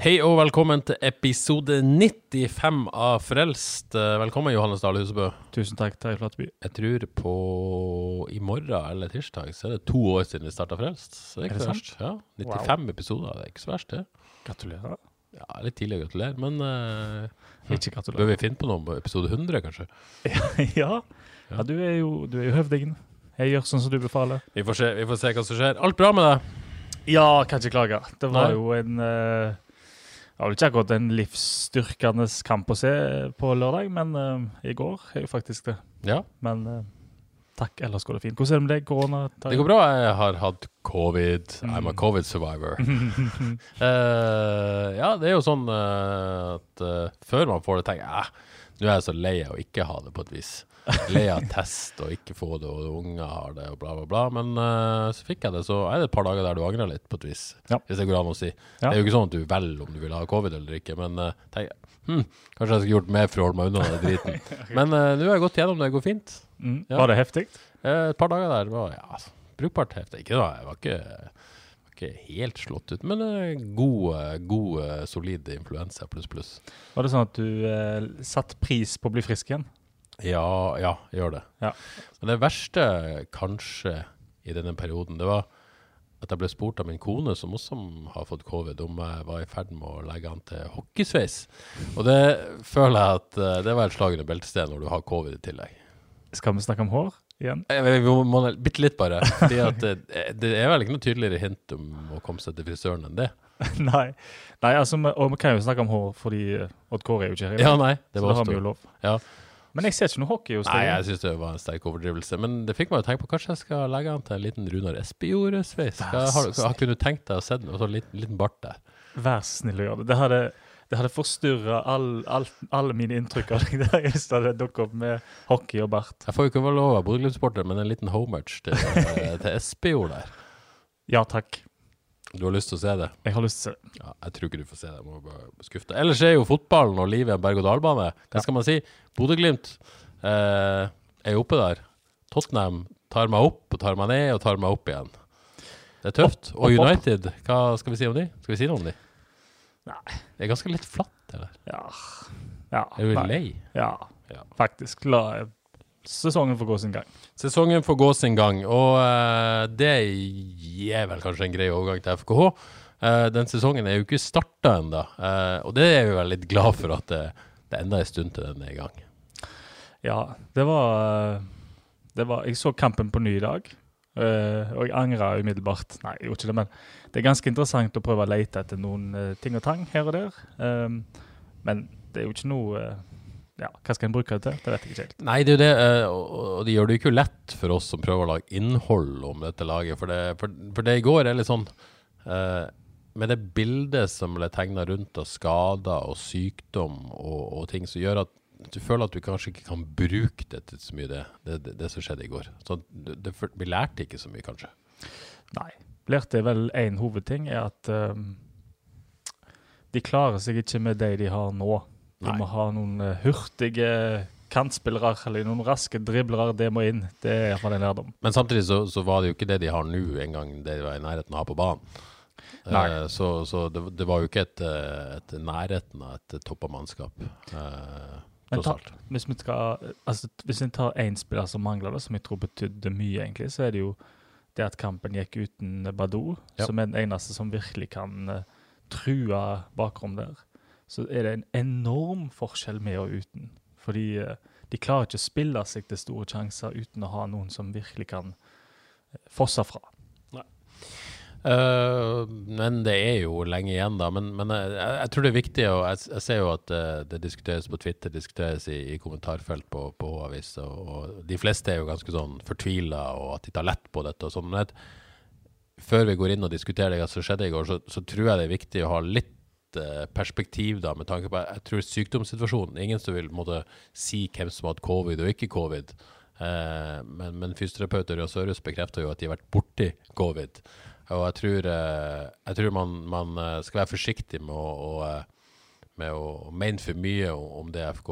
Hei og velkommen til episode 95 av Frelst. Eh, Velkommen, Johannes Dahl Husebø. Tusen takk, Terje Flateby. Jeg tror på i morgen eller tirsdag så er det to år siden vi starta Frelst. Så det er Er ikke det så verst. Ja, 95 episoder, det er ikke så verst, det. Gratulerer. Ja, Litt tidlig å gratulere, men uh, Ikke bør vi finne på noe på episode 100, kanskje? ja. ja, du er jo, du er jo høvdingen. Jeg gjør sånn som du befaler. Vi får se, vi får se hva som skjer. Alt bra med deg? Ja, kan ikke klage. Det var Nei. jo en eh, Det var vel ikke akkurat en livsstyrkende kamp å se på lørdag, men uh, i går er jo faktisk det. Ja, Men uh, takk, ellers går det fint. Hvordan er det med deg? Korona? det går bra. Jeg har hatt covid. I'm a covid survivor. uh, ja, det er jo sånn at før man får det, tenker jeg "Ah, nå er jeg så lei av å ikke ha det, på et vis. Lei av test og ikke få det, og unger har det, og bla, bla, bla. Men uh, så fikk jeg det, så er det et par dager der du angrer litt, på et vis. Ja. Hvis det går an å si. Ja. Det er jo ikke sånn at du velger om du vil ha covid eller ikke, men uh, tenk, hm, kanskje jeg skulle gjort mer for å holde meg unna den driten. Men uh, nå har jeg gått gjennom det, det går fint. Mm. Ja. Var det heftig? Et par dager der var ja, altså, brukbart heftig. Ikke da, jeg var ikke, ikke helt slått ut, men gode, god, eh, god eh, solid influensa pluss pluss. Var det sånn at du eh, satte pris på å bli frisk igjen? Ja, ja, gjør det. Ja. Men det verste kanskje i denne perioden, det var at jeg ble spurt av min kone, som også har fått covid, om jeg var i ferd med å legge an til hockeysveis. Og det føler jeg at eh, det var et slag under beltestedet når du har covid i tillegg. Skal vi snakke om hår igjen? Jeg vi må Bitte litt, bare. Fordi at det, det er vel ikke noe tydeligere hint om å komme seg til frisøren enn det. Nei. Nei, altså, og vi kan jo snakke om hår fordi eh, Odd Kåre er jo ikke her. Ja, nei, det var så da har vi jo lov. Ja. Men jeg ser ikke noe hockey hos deg. Nei, jeg syns det var en sterk overdrivelse. Men det fikk meg å tenke på kanskje jeg skal legge an til en liten Runar Espejord-sveis. Har, har, har kunne tenkt deg å se en liten, liten bart der. Vær så snill å gjøre det. Det hadde, det hadde forstyrra all, all, alle mine inntrykk av deg der hvis det hadde dukket opp med hockey og bart. Jeg får jo ikke være lov av Bodø-Glimt-sporter, men en liten homage til, eh, til Espejord der. Ja takk. Du har lyst til å se det? Jeg har lyst til å se det. Ja, jeg tror ikke du får se det. Jeg må bare skuffe deg. Ellers er jo fotballen og livet en berg-og-dal-bane. Hva skal man si? Bodø-Glimt eh, er oppe der. Tottenham tar meg opp og tar meg ned og tar meg opp igjen. Det er tøft. Opp, opp, og United, hva skal vi si om de? Skal vi si noe om de? Nei. Det er ganske litt flatt, eller? Ja. ja. Er du nei. lei? Ja, Ja. faktisk. La sesongen få gå sin gang. Sesongen får gå sin gang, og uh, det gir vel kanskje en grei overgang til FKH. Uh, den sesongen er jo ikke starta ennå, uh, og det er vi vel litt glad for at det, det er en stund til den er i gang. Ja, det var, det var Jeg så kampen på ny i dag, eh, og jeg angra umiddelbart. Nei, jeg gjorde ikke det, men det er ganske interessant å prøve å lete etter noen eh, ting og tang her og der. Um, men det er jo ikke noe eh, Ja, hva skal en bruke det til? Det vet jeg ikke helt. Nei, det er jo det, og det gjør det jo ikke lett for oss som prøver å lage innhold om dette laget. For det, for, for det i går er litt sånn Med det bildet som ble tegna rundt av skader og sykdom og, og ting som gjør at du føler at du kanskje ikke kan bruke det til så mye, det, det, det, det som skjedde i går. Så det, vi lærte ikke så mye, kanskje. Nei. Lærte vel én hovedting, er at um, de klarer seg ikke med det de har nå. De Nei. må ha noen eh, hurtige kantspillere eller noen raske driblere. Det må inn. Det er iallfall en lærdom. Men samtidig så, så var det jo ikke det de har nå, engang det de var i nærheten av å ha på banen. Eh, så så det, det var jo ikke et, eh, et nærheten av et toppa mannskap, Men tross ta, alt. hvis vi skal, altså, hvis en tar én spiller som mangler det, som jeg tror betydde mye, egentlig, så er det jo det at kampen gikk uten Badou, Ja. som er den eneste som virkelig kan uh, true bakrom der. Så er det en enorm forskjell med og uten. Fordi uh, de klarer ikke å spille seg til store sjanser uten å ha noen som virkelig kan uh, fosse fra. Uh, men det er jo lenge igjen, da. Men, men jeg, jeg, tror det er viktig og jeg, jeg ser jo at uh, det diskuteres på Twitter, diskuteres i, i kommentarfelt på, på H-avis, og, og, de fleste er jo ganske sånn fortvila og at de tar lett på dette og sånn. Men før vi går inn og diskuterer det som skjedde i går, så, så, tror jeg det er viktig å ha litt uh, perspektiv da, med tanke på Jeg tror sykdomssituasjonen Ingen som vil måtte si hvem som har hatt covid og ikke covid. men, men fysioterapeut Ørjan Sørhus bekrefter jo at de har vært borti covid. Og jeg tror, eh, jeg tror man, man, eh, skal være forsiktig med å, eh, med å mene for mye om DFK.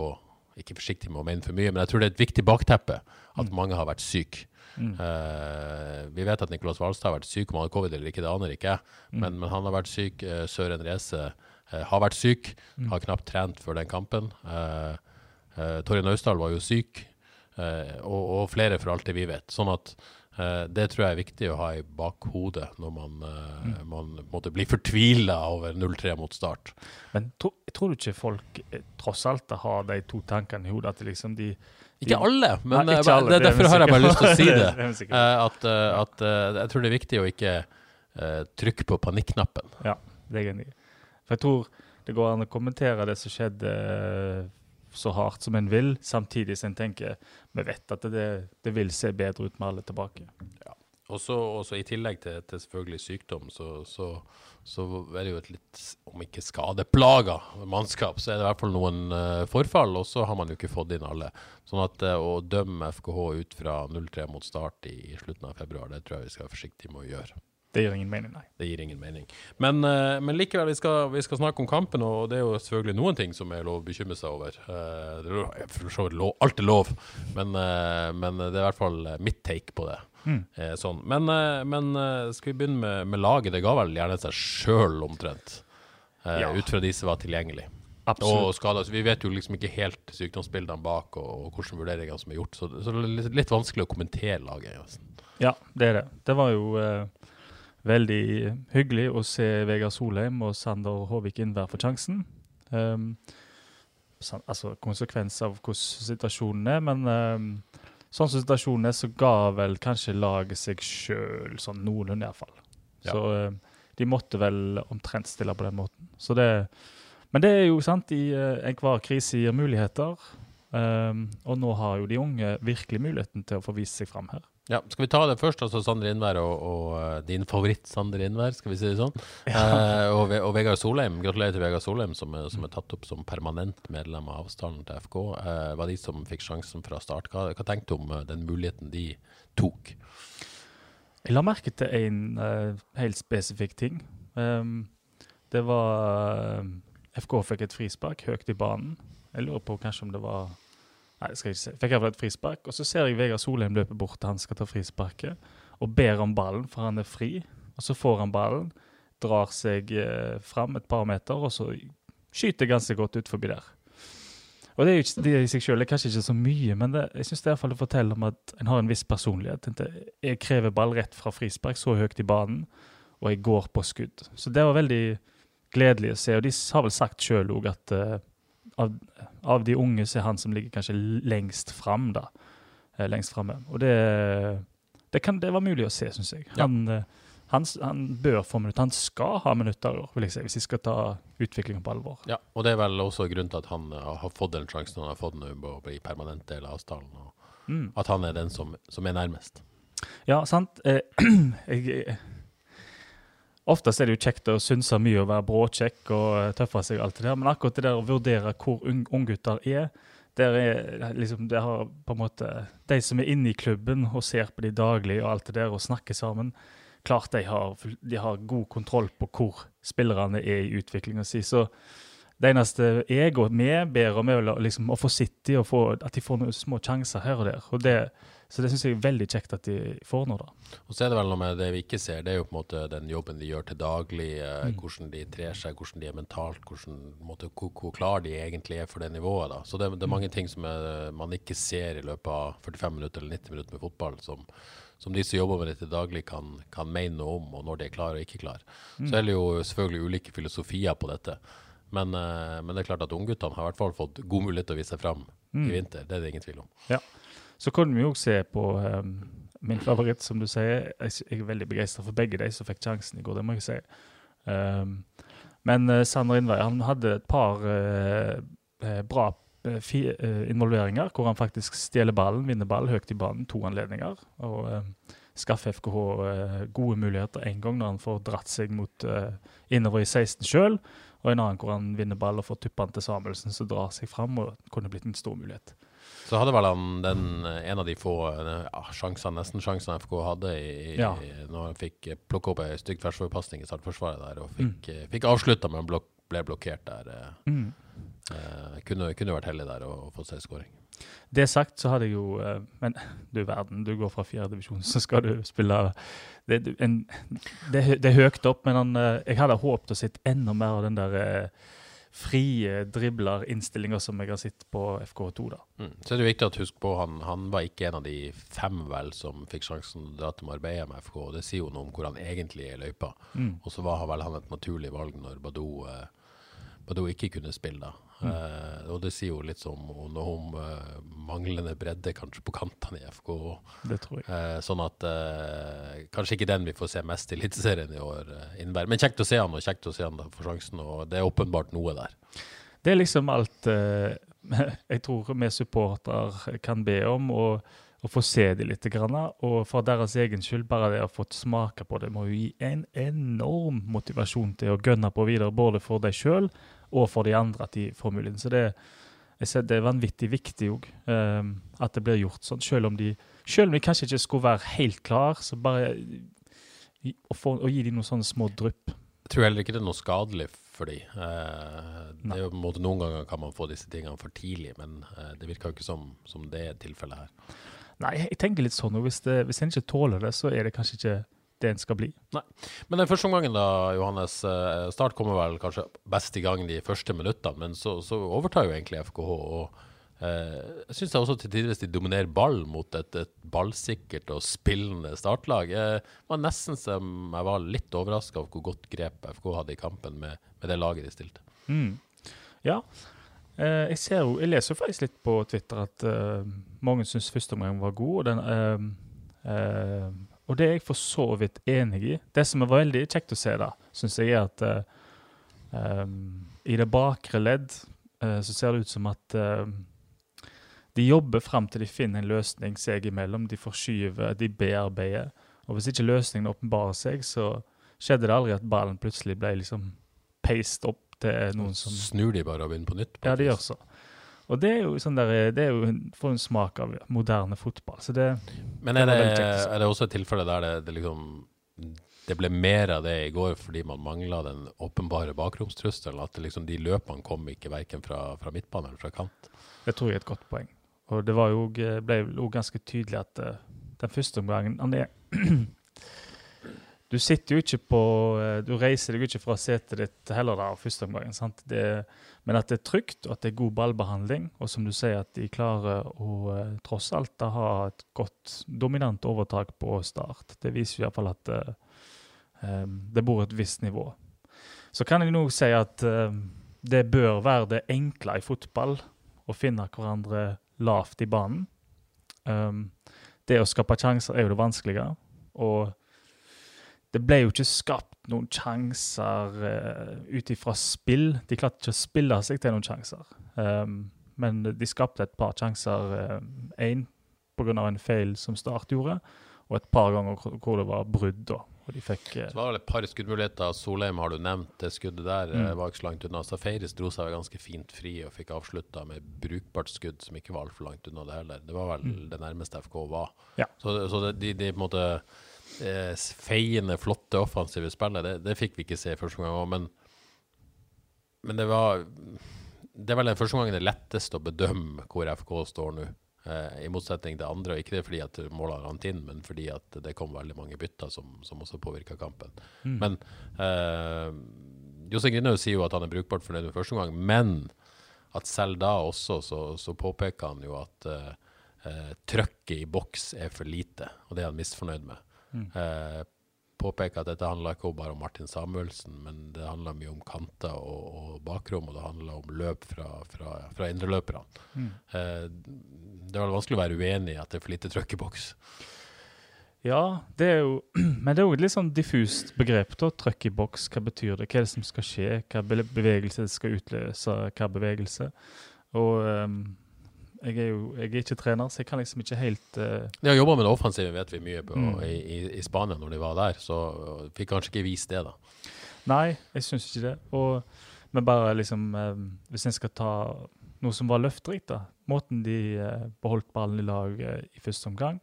Ikke forsiktig med å mene for mye, men jeg tror det er et viktig bakteppe at mm. mange har vært syke. Mm. Uh, vi vet at Nicolas Hvalstad har vært syk, om han har covid eller ikke, det aner ikke jeg. Mm. Men, men, han har vært syk. Uh, Søren Reze uh, har vært syk, mm. har knapt trent før den kampen. Uh, Torje Naustdal var jo syk, og, og, flere for alt det vi vet. Sånn at det tror jeg er viktig å ha i bakhodet når man, mm. man måtte bli fortvila over 0-3 mot start. Men tro, tror du ikke folk tross alt har de to tankene i hodet? At liksom de, de ikke alle, men Nei, ikke alle, det, derfor har jeg bare lyst til å si det. det at, at, jeg tror det er viktig å ikke uh, trykke på panikknappen. Ja, det er jeg enig i. For jeg tror det går an å kommentere det som skjedde så hardt som en vil, samtidig som en tenker vi vet at det, det, vil se bedre ut med alle tilbake. Ja. Og så I tillegg til, til, selvfølgelig sykdom, så, så, så, er det jo et litt, om ikke skadeplaga mannskap, så er det i hvert fall noen uh, forfall, og så har man jo ikke fått inn alle. Sånn at uh, å dømme FKH ut fra 0-3 mot start i, i, slutten av februar, det tror jeg vi skal være forsiktige med å gjøre. Det gir ingen mening, nei. Det gir ingen mening. Men, uh, men likevel, vi skal, vi skal, snakke om kampen, og det er jo selvfølgelig noen ting som er lov å bekymre seg over. Uh, det er for så vidt lov, alt er lov, men, uh, men, det er i hvert fall mitt take på det. Mm. sånn. Men, men skal vi begynne med, med, laget? Det ga vel gjerne seg sjøl omtrent, ja. ut fra de som var tilgjengelige. Absolutt. Og skader. Så vi vet jo liksom ikke helt sykdomsbildene bak og, og hvilke vurderinger som er gjort, så, så det er litt, litt vanskelig å kommentere laget. Ja, det er det. Det var jo veldig hyggelig å se Vegard Solheim og Sander Håvik Innvær få sjansen. Um, altså konsekvens av hvordan situasjonen er, men um, sånn som situasjonen er, så ga vel kanskje laget seg sjøl sånn noenlunde, iallfall. Ja. Så um, de måtte vel omtrent stille på den måten. Så det, men det er jo sant, i uh, enhver krise gir muligheter. Um, og nå har jo de unge virkelig muligheten til å få vist seg fram her. Ja, Skal vi ta det først, altså Sander Innvær og, og uh, din favoritt Sander Innvær, skal vi si det sånn. Ja. Eh, og, og, Vegard Solheim. Gratulerer til Vegard Solheim, som, som, er tatt opp som permanent medlem av avstanden til FK. Eh, var de som fikk sjansen fra start. Hva, hva tenkte du om den muligheten de tok? Jeg la merke til en helt spesifikk ting. Um, det var FK fikk et frispark høyt i banen. Jeg lurer på kanskje om det var Nei, det skal jeg ikke se. Fikk iallfall et frispark. Og så ser jeg Vegard Solheim løpe bort til han skal ta frisparket, og ber om ballen, for han er fri. Og så får han ballen, drar seg eh, fram et par meter, og så skyter ganske godt ut forbi der. Og det, er jo, det i seg selv er kanskje ikke så mye, men det, jeg syns det forteller om at en har en viss personlighet. Jeg krever ball rett fra frispark, så høyt i banen, og jeg går på skudd. Så det var veldig gledelig å se. Og de har vel sagt sjøl òg at uh, av, av, de unge så er han som ligger kanskje lengst fram, da. Eh, lengst framme. Og det, det, kan, det, var mulig å se, syns jeg. Han, ja. Eh, han, han, bør få minutter. Han skal ha minutter i år, vil jeg si, hvis vi skal ta utviklingen på alvor. Ja, og det er vel også grunnen til at han uh, har fått den sjansen han har fått nå å bli permanent del av avtalen. Og mm. At han er den som, som er nærmest. Ja, sant. Eh, jeg, Oftest er det jo kjekt å synse mye og være bråkjekk og eh, tøffe seg, og alt det der, men akkurat det der å vurdere hvor unggutter er, der er liksom, det har på en måte, De som er inne i klubben og ser på de daglig og alt det der og snakker sammen, klart de har, de har god kontroll på hvor spillerne er i utviklinga si. Det eneste jeg og vi ber om, er liksom, å få sitte og få, at de får noen små sjanser her og der. og det så det syns jeg er veldig kjekt at de får nå, da. Og så er det vel noe med det vi ikke ser, det er jo på en måte den jobben de gjør til daglig. Eh, mm. Hvordan de trer seg, hvordan de er mentalt, hvordan, måte, hvor, hvor klar de egentlig er for det nivået. da. Så det, det er mange ting som er, man ikke ser i løpet av 45 minutter eller 90 minutter med fotball, som, som de som jobber med det til daglig, kan, kan mene noe om, og når de er klare og ikke klare. Mm. Så er det jo selvfølgelig ulike filosofier på dette. Men, uh, men det er klart at ungguttene har i hvert fall fått god mulighet til å vise seg fram mm. i vinter. Det er det ingen tvil om. Ja. Så kunne vi jo se på um, min favoritt, som du sier. Jeg, jeg er veldig begeistra for begge de som fikk sjansen i går, det må jeg si. Um, men uh, Sander Innvei han hadde et par uh, bra fi, involveringer hvor han faktisk stjeler ballen, vinner ball høyt i banen, to anledninger. og skaffer FKH gode muligheter en gang når han får dratt seg mot innover i 16 sjøl, og en annen hvor han vinner ball og får tuppa den til Samuelsen, som drar seg fram og kunne blitt en stor mulighet. Så hadde vel han den, en av de få ja, sjansene, nesten sjansene FK hadde i, ja. når han fikk plukke opp ei stygg tverrsforpasning i startforsvaret der, og fikk, mm. fikk avslutta, men blok, ble blokkert der. Eh, mm. Eh, kunne, kunne, vært heldig der og fått seg skåring. Det sagt, så hadde jeg jo eh, Men du verden, du går fra fjerdedivisjon, så skal du spille Det, en, det, det er høyt opp, men han, eh, jeg hadde håpet å se enda mer av den der eh, frie driblerinnstillinga som jeg har sett på FK2. da. Mm. Så er det viktig å huske på han, han var ikke en av de fem vel som fikk sjansen til å dra til Marbella med FK. og Det sier jo noe om hvor han egentlig er i løypa. Mm. Og så var vel han et naturlig valg når Badou, eh, Badou ikke kunne spille. da. Mm. Uh, og det sier jo litt om, om, om uh, manglende bredde kanskje på kantene i FK. Det tror jeg. Uh, sånn at kanskje ikke den vi får se mest i Eliteserien i år innebærer. Men kjekt å se han, og kjekt å se han for sjansen, og det er åpenbart noe der. Det er liksom alt jeg tror vi supporter kan be om. og å få se det litt. Og for deres egen skyld, bare det å få smake på det, må jo gi en enorm motivasjon til å gønne på videre, både for deg sjøl og for de andre at de får muligheten. Så det, det er vanvittig viktig òg, um, at det blir gjort sånn. Selv om, de, selv om de kanskje ikke skulle være helt klar, så bare å, få, å gi dem noen sånne små drypp. Jeg tror heller ikke det er noe skadelig for dem. Uh, det er jo måte Noen ganger kan man få disse tingene for tidlig, men uh, det virker jo ikke som, som det er tilfellet her. Nei, jeg tenker litt sånn, og hvis, det, hvis en ikke tåler det, så er det kanskje ikke det en skal bli. Nei. Men den første omgangen, da, Johannes. Eh, start kommer vel kanskje best i gang de første minuttene, men så, så overtar jo egentlig FKH. og eh, Jeg syns også til tider de dominerer ball mot et, et ballsikkert og spillende startlag. Jeg var nesten som jeg var litt overraska over hvor godt grep FK hadde i kampen med, med det laget de stilte. Mm. Ja. Eh, jeg, ser jo, jeg leser faktisk litt på Twitter at uh, mange syns første omgang var god. og den uh, og det er jeg for så vidt enig i. Det som er veldig kjekt å se, da, syns jeg er at uh, um, i det bakre ledd uh, så ser det ut som at uh, de jobber fram til de finner en løsning seg imellom. De forskyver, de bearbeider. Og hvis ikke løsningen åpenbarer seg, så skjedde det aldri at ballen plutselig ble liksom peist opp til noen som Snur de bare og begynner på nytt? På ja, de gjør så. Og det er jo sånn der, det er jo for en smak av moderne fotball. Så det, Men er det, er det også et tilfelle der det, det, liksom det ble mer av det i går fordi man mangla den åpenbare bakromstrusselen? At liksom, de løpene kom ikke verken fra, fra midtbane eller fra kant? Det tror jeg er et godt poeng. Og det var jo, ble jo ganske tydelig at uh, den første omgangen han er Du sitter jo ikke på uh, Du reiser deg ikke fra setet ditt heller da, første omgangen. sant? Det, men at det er trygt, og at det er god ballbehandling, og som du sier, at de klarer å eh, tross alt ha et godt, dominant overtak på start. Det viser iallfall at eh, eh, det bor et visst nivå. Så kan jeg nå si at det bør være det enkle i fotball å finne hverandre lavt i banen. Um, det å skape sjanser er jo det vanskelige. Og det ble jo ikke skapt noen sjanser uh, ut ifra spill. De klarte ikke å spille seg til noen sjanser. Um, men de skapte et par sjanser. Én uh, pga. en feil som Start gjorde, og et par ganger hvor det var brudd. da. Og de fikk, uh, så var det et par skuddmuligheter. Solheim har du nevnt. Det skuddet der mm. var ikke så langt unna. Safaris dro seg ganske fint fri og fikk avslutta med brukbart skudd som ikke var altfor langt unna det heller. Det var vel mm. det nærmeste FK var. Ja. Så, så de, de, de på en måte eh, feiende, flotte offensive spillet. Det, det, fikk vi ikke se første gang òg, men, men, det var Det er vel den første gangen det er lettest å bedømme hvor FK står nå. Eh, I motsetning til andre. og Ikke det fordi at målet rant inn, men fordi at det kom veldig mange bytter som, som også påvirka kampen. Mm. Men eh, Jostein Grinhaug sier jo at han er brukbart fornøyd med første gang, men at selv da også så, så påpeker han jo at eh, eh trøkket i boks er for lite, og det er han misfornøyd med. Mm. Eh, påpeker at dette handler ikke bare om Martin Samuelsen, men det handler mye om kanter og, og bakrom, og det handler om løp fra, fra, fra indreløperne. Mm. Eh, det er vanskelig å være uenig i at det er for lite trøkk i boks. Ja, det er jo Men det er jo et litt sånn diffust begrep. da, Trøkk i boks, hva betyr det? Hva er det som skal skje? Hva be- bevegelse skal utløse? Hva bevegelse? Og ehm, jeg er jo jeg er ikke trener, så jeg kan liksom ikke helt uh... De har jobba med det offensive, vet vi mye på, Mm. i, i, i Spania når de var der, så fikk kanskje ikke vist det, da. Nei, jeg syns ikke det. Og, men bare liksom uh, Hvis en skal ta noe som var løfterikt, da. Måten de uh, beholdt ballen i lag eh, i første omgang.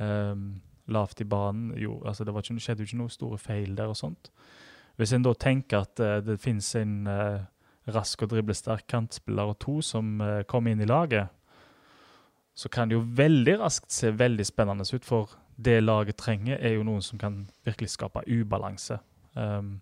Um, lavt i banen. Jo, altså det var ikke, skjedde jo ikke noen store feil der og sånt. Hvis en da tenker at uh, det finnes en uh, rask og driblesterk kantspiller og to som uh, kommer inn i laget, så kan det jo veldig raskt se veldig spennende ut, for det laget trenger, er jo noen som kan virkelig skape ubalanse. Um,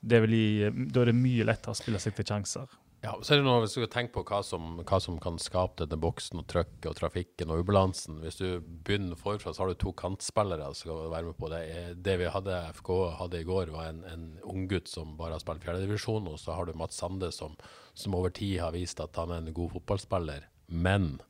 det vil gi, da er det mye lettere å spille seg til sjanser. Ja, så er det noe, Hvis du tenker på hva som, hva som kan skape denne boksen og trøkket og trafikken og ubalansen Hvis du begynner forfra, så har du to kantspillere som skal være med på det. Eh, Det vi hadde, FK hadde i går, var en, en unggutt som bare har spilt fjerdedivisjon. Og så har du Mats Sande, som, som over tid har vist at han er en god fotballspiller. Men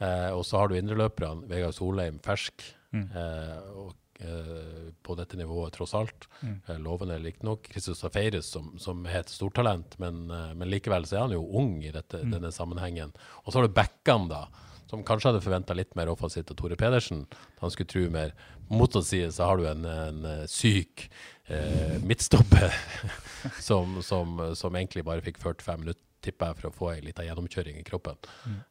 eh, Og så har du indreløperne. Vegard Solheim, fersk. Eh, og, eh, på dette nivået, tross alt. Eh, lovende riktignok. Kristus Safaris, som, som er et stortalent, men, eh, men likevel så er han jo ung i dette, denne sammenhengen. Og så har du backene, da. Som kanskje hadde forventa litt mer offensivt av Tore Pedersen. Han skulle tro mer. Mot å si så har du en, en eh, syk eh, midtstopper som, som, som egentlig bare fikk 45 minutter tipper jeg, for å få ei lita gjennomkjøring i kroppen.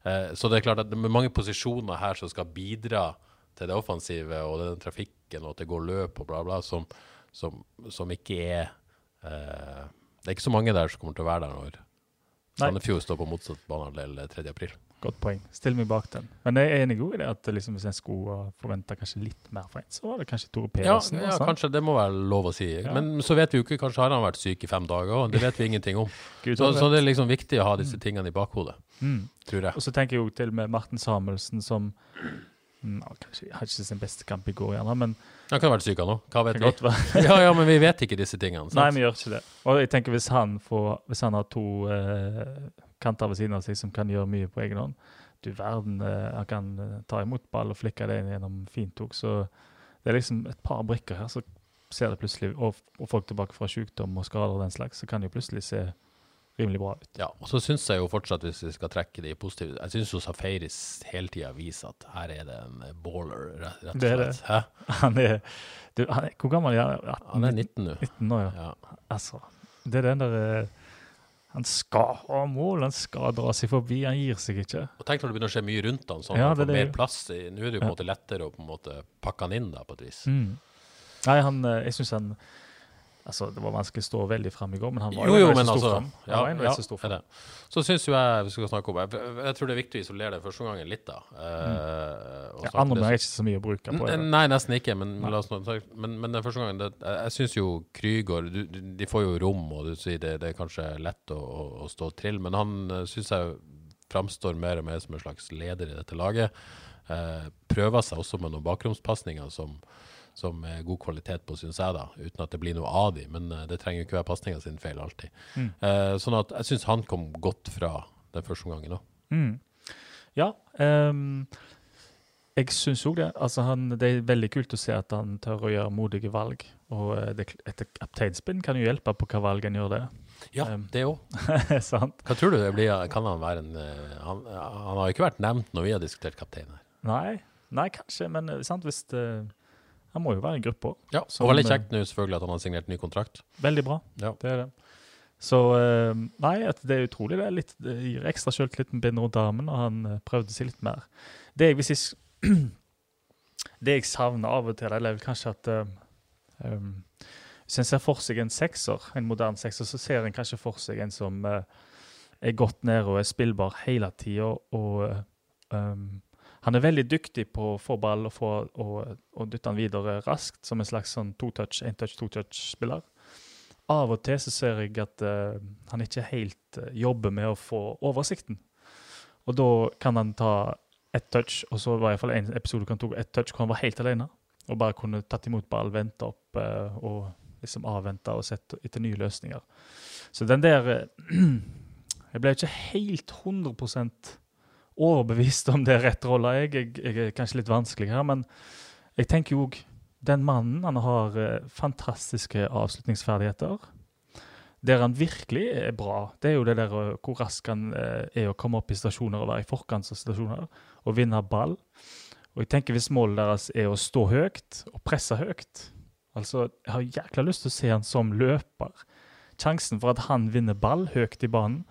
Eh, så det er klart at det er mange posisjoner her som skal bidra til det offensive og den trafikken og at det går løp og bla, bla, som, som, som ikke er eh, Det er ikke så mange der som kommer til å være der når. Sandefjord står på motsatt banehalvdel 3. april. Godt poeng. Still meg bak den. Men jeg er enig i det at liksom, hvis en skulle forvente kanskje litt mer fra en, så var det kanskje Tore Pedersen. ja og sånn. kanskje det må være lov å si. Ja. Men så vet vi jo ikke, kanskje har han vært syk i fem dager og Det vet vi ingenting om. Gud, Så, så det er liksom viktig å ha disse tingene i bakhodet, Mm. tror jeg. Og så tenker jeg jo til med Martin Samuelsen som mm, kanskje har ikke sin beste kamp i går, gjerne, men Han kan ha vært syk, han òg. Hva vet vi? Ja, ja, men vi vet ikke disse tingene. Sant? Nei, vi gjør ikke det. Og jeg tenker hvis han, får, hvis han har to eh, kanter ved siden av seg som kan gjøre mye på egen hånd Du verden, eh, han kan eh, ta imot ball og flikke det inn gjennom fint òg. Så det er liksom et par brikker her, så ser det plutselig Og, og folk tilbake fra sykdom og skader og den slags, så kan det jo plutselig se rimelig bra ut. Ja, og så syns jeg jo fortsatt, hvis vi skal trekke de positive Jeg syns jo Safaris hele tida viser at her er det en baller, rett, og og Det er slett. Hæ? Han er, du, han er Hvor gammel er han? Han er 19 nå. 19 nå, ja. Ja. Altså, det er den der eh, Han skal ha mål, han skal dra seg forbi, han gir seg ikke. Og tenk når det begynner å skje mye rundt han, sånn Ja, han får er mer plass. i- Nå er det jo på en måte lettere å på en måte pakke han inn, da, på et vis. Mm. Nei, han, eh, jeg syns han Altså, Det var vanskelig å stå veldig fram i går, men han var Jo, jo, jo, en men stor altså fram. Ja, ja, som sto fram. det. Så syns jo jeg vi skal snakke om Jeg, jeg tror det er viktig å isolere det første gangen litt, da. Eh, Mm. Ja, andre det er ikke så mye å bruke på. Det. Nei, nesten ikke. Men, Nei. men, men den første gangen det, Jeg, syns jo Krygård du, De får jo rom, og du sier det, det er kanskje lett å, å, stå trill, men han uh, syns jeg framstår mer og mer som en slags leder i dette laget. Eh, prøver seg også med noen bakromspasninger som, som er god kvalitet på, syns jeg, da, uten at det blir noe av de, men eh, det trenger jo ikke være pasninga sin feil alltid. Mm. Eh, sånn at jeg syns han kom godt fra den første omgangen òg. Mm. Ja. Um, jeg syns òg det. Altså, han, det er veldig kult å se at han tør å gjøre modige valg. Og eh, det, et kapteinspinn kan jo hjelpe på hva valg en gjør det. Ja, det òg. Hva tror du det blir? Kan han være en eh, han, han har jo ikke vært nevnt når vi har diskutert kaptein her. Nei, nei, kanskje, men eh, sant, hvis det, Han må jo være i gruppa. Ja, Som, og veldig eh, kjekt nå selvfølgelig at han har signert ny kontrakt. Veldig bra. Ja. Det er det. Så eh, Nei, det er utrolig. Det, er litt, det gir ekstra selvtillit med bind rundt armen, og han eh, prøvde seg litt mer. Det jeg, hvis jeg, det jeg savner av og til, eller er kanskje at um, Hvis en ser for seg en sekser, en moderne sekser, så ser en kanskje for seg en som uh, er godt nede og er spillbar hele tida. Og eh, um, han er veldig dyktig på å få ball og, få, og, og dytte han videre raskt, som en slags sånn to-touch, én-touch, to-touch-spiller. Av og til så ser jeg at uh, han ikke helt uh, jobber med å få oversikten. Og da kan han ta ett touch, og så var iallfall en episode hvor han tok ett touch hvor han var helt alene. Og bare kunne tatt imot ball, vente opp uh, og liksom avvente og sett etter nye løsninger. Så den der Jeg ble ikke helt 100 overbevist om det er rett rolle. Jeg, jeg, jeg er kanskje litt vanskelig her, men jeg tenker jo òg Den mannen han har eh, fantastiske avslutningsferdigheter. Der han virkelig er bra, det er jo det der eh, hvor rask han eh, er å komme opp i stasjoner og være i forkant av stasjoner og vinne ball. Og jeg tenker Hvis målet deres er å stå høyt og presse høyt altså Jeg har jækla lyst til å se han som løper. Sjansen for at han vinner ball høyt i banen,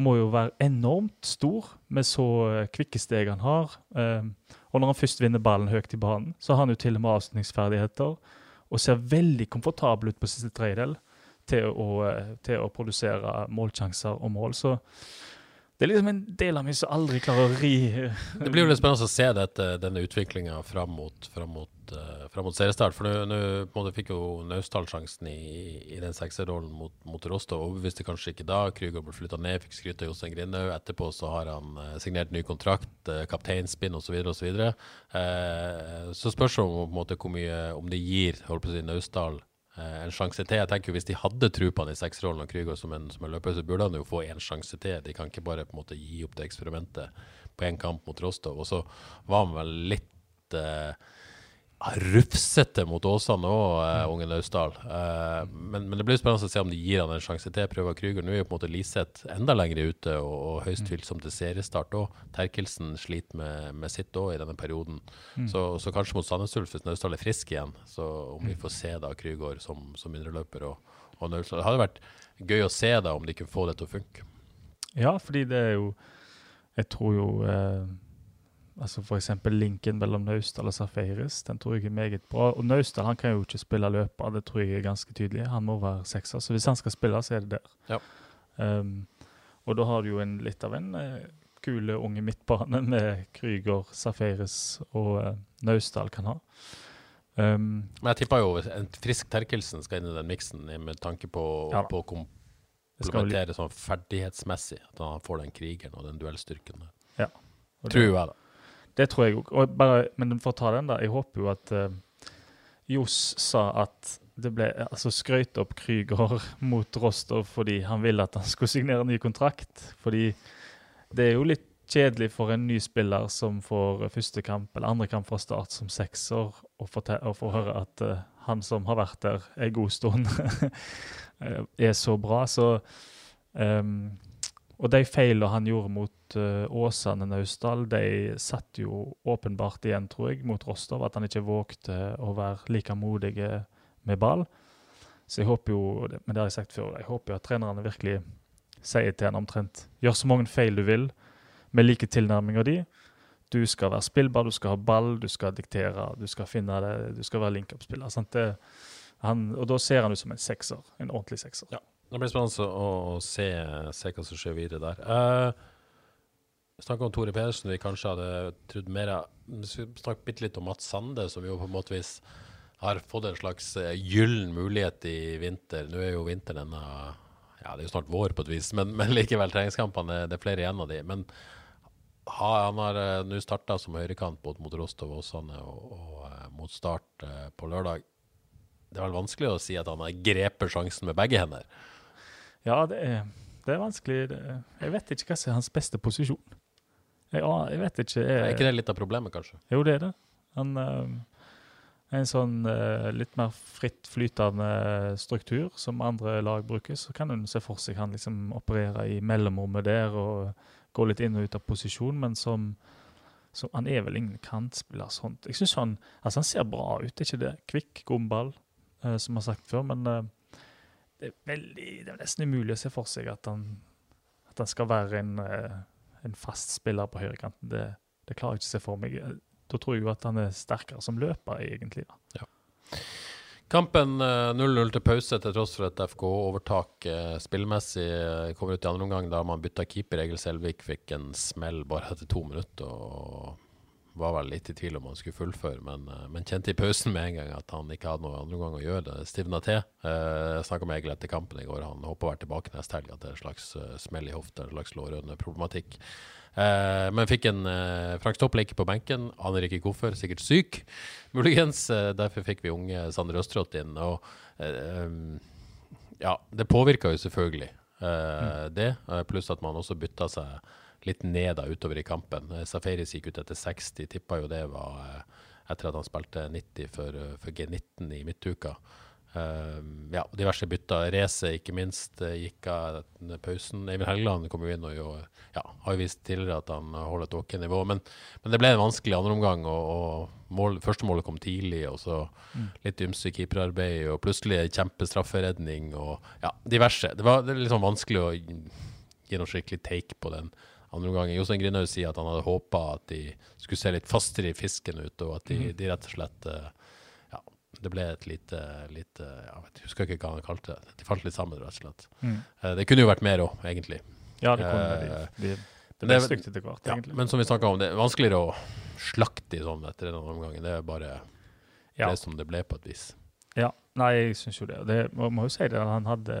må jo være enormt stor med så eh, kvikke steg han har. Eh, og når han først vinner ballen høyt i banen, så har han jo til og med avslutningsferdigheter og ser veldig komfortabel ut på siste tredjedel til å, eh, til å produsere målsjanser og mål. Så det er liksom en del av meg som aldri klarer å ri Det blir jo litt spennende å se dette, denne utviklinga fram mot, mot, uh, mot seriestart. For nå fikk jo Naustdal sjansen i, i den sekserrollen mot, mot Rostov. Overbeviste kanskje ikke da. Krüger ble flytta ned, fikk skryt av Jostein Grindhaug. Etterpå så har han uh, signert ny kontrakt, uh, kapteinspinn osv. Så, videre, uh, så spørs det om, om det gir holdt Naustdal en sjanse til. Jeg tenker Hvis de hadde tro på han i seksrollen og Krüger som en, som en løper, så burde han jo få en sjanse til. De kan ikke bare på en måte gi opp det eksperimentet på én kamp mot Rostov. Og så var han vel litt eh, rufsete mot Åsane òg, uh, mm. unge Naustdal. Uh, men, men, det blir spennende å se om de gir han en sjanse til. Prøver Krüger. Nå er jo på en måte Liseth enda lenger ute og, og høyst mm. tvilsomt til seriestart òg. Terkelsen sliter med, med sitt òg i denne perioden. Mm. Så, så, kanskje mot Sandnes Ulf, hvis Naustdal er frisk igjen, så om vi får se da Krüger som, som indreløper og, og Naustdal. Det hadde vært gøy å se da om de kunne få det til å funke. Ja, fordi det er jo Jeg tror jo eh altså F.eks. linken mellom Naustdal og Safaris den tror jeg er meget bra. Og Naustdal han kan jo ikke spille løper, det tror jeg er ganske tydelig. Han må være sekser. Så hvis han skal spille, så er det der. Ja. Um, og da har du jo en, litt av en uh, kule unge midtbane med Krüger, Safaris og uh, Naustdal kan ha. Um, Men jeg tipper jo en frisk Terkelsen skal inn i den miksen med tanke på, ja, på å komplementere sånn ferdighetsmessig. At han får den krigeren og den duellstyrken. Ja. Tror jeg, da. Det tror jeg òg. Men for å ta den, da. Jeg håper jo at uh, Johs sa at det ble altså skrøyt opp Krüger mot Rostov fordi han ville at han skulle signere en ny kontrakt. Fordi det er jo litt kjedelig for en ny spiller som får første kamp eller andre kamp fra start som sekser, og få høre at uh, han som har vært der en god stund, er så bra. Så um, og de feilene han gjorde mot uh, Åsane Naustdal, de satt jo åpenbart igjen, tror jeg, mot Rostov. At han ikke vågte å være like modig med ball. Så jeg håper jo, men det har jeg sagt før, jeg håper jo at trenerne virkelig sier til han omtrent Gjør så mange feil du vil, med like tilnærminger de. Du skal være spillbar, du skal ha ball, du skal diktere, du skal finne det, du skal være link-up-spiller. Og da ser han ut som en sekser, en ordentlig sekser. Ja. Det blir spennende å, se, se, hva som skjer videre der. Uh, Snakka om Tore Pedersen, vi kanskje hadde trodd mer av Snakk bitte litt om Mats Sande, som jo på en måte vis har fått en slags uh, gyllen mulighet i vinter. Nå er jo vinteren ennå Ja, det er jo snart vår på et vis, men, men likevel, treningskampene det er flere igjen av de. Men ha, han har uh, nå starta som høyrekant både mot Rostov Åsane og, og mot Start på lørdag. Det er vel vanskelig å si at han har grepet sjansen med begge hender? Ja, det er, det er vanskelig. Jeg vet ikke hva som er hans beste posisjon. Jeg, jeg vet ikke. Jeg, er ikke det litt av problemet, kanskje? Jo, det er det. Han er en sånn uh, litt mer fritt flytende struktur som andre lag bruker. Så kan hun se for seg han liksom operere i mellomrommet der og gå litt inn og ut av posisjon, men som, så Han er vel ingen kantspiller sånt. Jeg synes han, altså han ser bra ut, er ikke det? Kvikk, god ball, som jeg har sagt før. men det er, veldig, det er nesten umulig å se for seg at han, at han skal være en, eh, en, fast spiller på høyrekanten. Det, det klarer jeg ikke å se for meg. Da tror jeg jo at han er sterkere som løper, egentlig. Da. Ja. Kampen 0-0 eh, til pause til tross for et FK-overtak eh, spillmessig. Kommer ut i andre omgang da man bytta keeper. Egil Selvik fikk en smell bare etter to minutter. og var vel litt i tvil om han skulle fullføre, men, eh, men, kjente i pausen med en gang at han ikke hadde noen andre gang å gjøre det. Stivna til. Eh, jeg snakka med Egil etter kampen i går. Han håper å være tilbake neste helg. At det er en slags uh, smell i hofta, en slags lårhøneproblematikk. Eh, men fikk en eh, Frank Stoppel på benken. Aner ikke hvorfor. Sikkert syk, muligens. Eh, derfor fikk vi unge Sander Østrått inn. Og ja, det påvirka jo selvfølgelig mm. det. Pluss at man også bytta seg litt ned da utover i kampen. Eh, Safaris gikk ut etter 60, tippa jo det var etter at han spilte 90 for, eh, for G19 i midtuka. Uh, ja, diverse bytter. Racet, ikke minst, gikk av pausen. Eivind Helgeland kom jo inn og jo, ja, har jo vist tidligere at han holder et ok nivå. Men, men, det ble en vanskelig andreomgang, og, og mål, første målet kom tidlig. Og så mm. litt ymse keeperarbeid, og plutselig kjempestrafferedning og ja, diverse. Det var, det var litt sånn vanskelig å gi noe skikkelig take på den andre omgangen. Jostein Grindhaug sier at han hadde håpa at de skulle se litt fastere i fisken ut, og at de, mm. de rett og slett eh, Ja, det ble et lite, lite Jeg vet, husker ikke hva han kalte det. De falt litt sammen, rett og slett. Mm. Eh, det kunne jo vært mer òg, egentlig. Ja, det kunne de. det. de det ble stygt etter hvert, ja, egentlig. Men som vi snakka om, det er vanskeligere å slakte i sånn etter en omgang. Det er bare ja. det som det ble, på et vis. Ja. Nei, jeg syns jo det. det. Må jo si det. Han hadde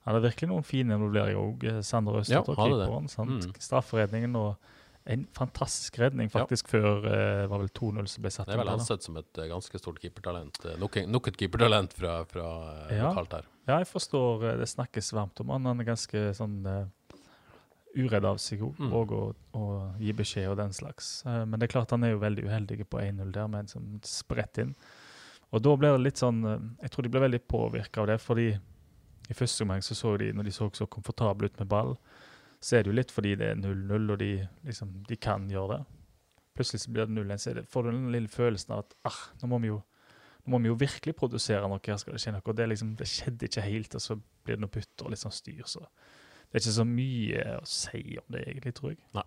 han hadde virkelig noen fine involveringer òg, eh, Sander Østert. Ja, keeperen, mm. Strafferedningen og en fantastisk redning faktisk ja. før uh, var vel 2-0 som ble satt Det er vel ansett som et uh, ganske stort keepertalent. Uh, nok, nok, et keepertalent fra, fra ja. lokalt her. Ja, jeg forstår det snakkes varmt om han. Han er ganske sånn uredd av seg òg, mm. og å, gi beskjed og den slags. men det er klart han er jo veldig uheldig på 1-0 der, med en sånn spredt inn. Og da ble det litt sånn Jeg tror de ble veldig påvirka av det, fordi i første omgang så, så de, når de så så komfortable ut med ball, så er det jo litt fordi det er 0-0, og de, liksom, de, kan gjøre det. Plutselig så blir det 0-1, så det, får du den lille følelsen av at ah, nå må vi jo nå må vi jo virkelig produsere noe. her skal Det skje noe, og det, liksom, det skjedde ikke helt, og så blir det noe putter og litt sånn styr. så Det er ikke så mye å si om det, egentlig, tror jeg. Nei.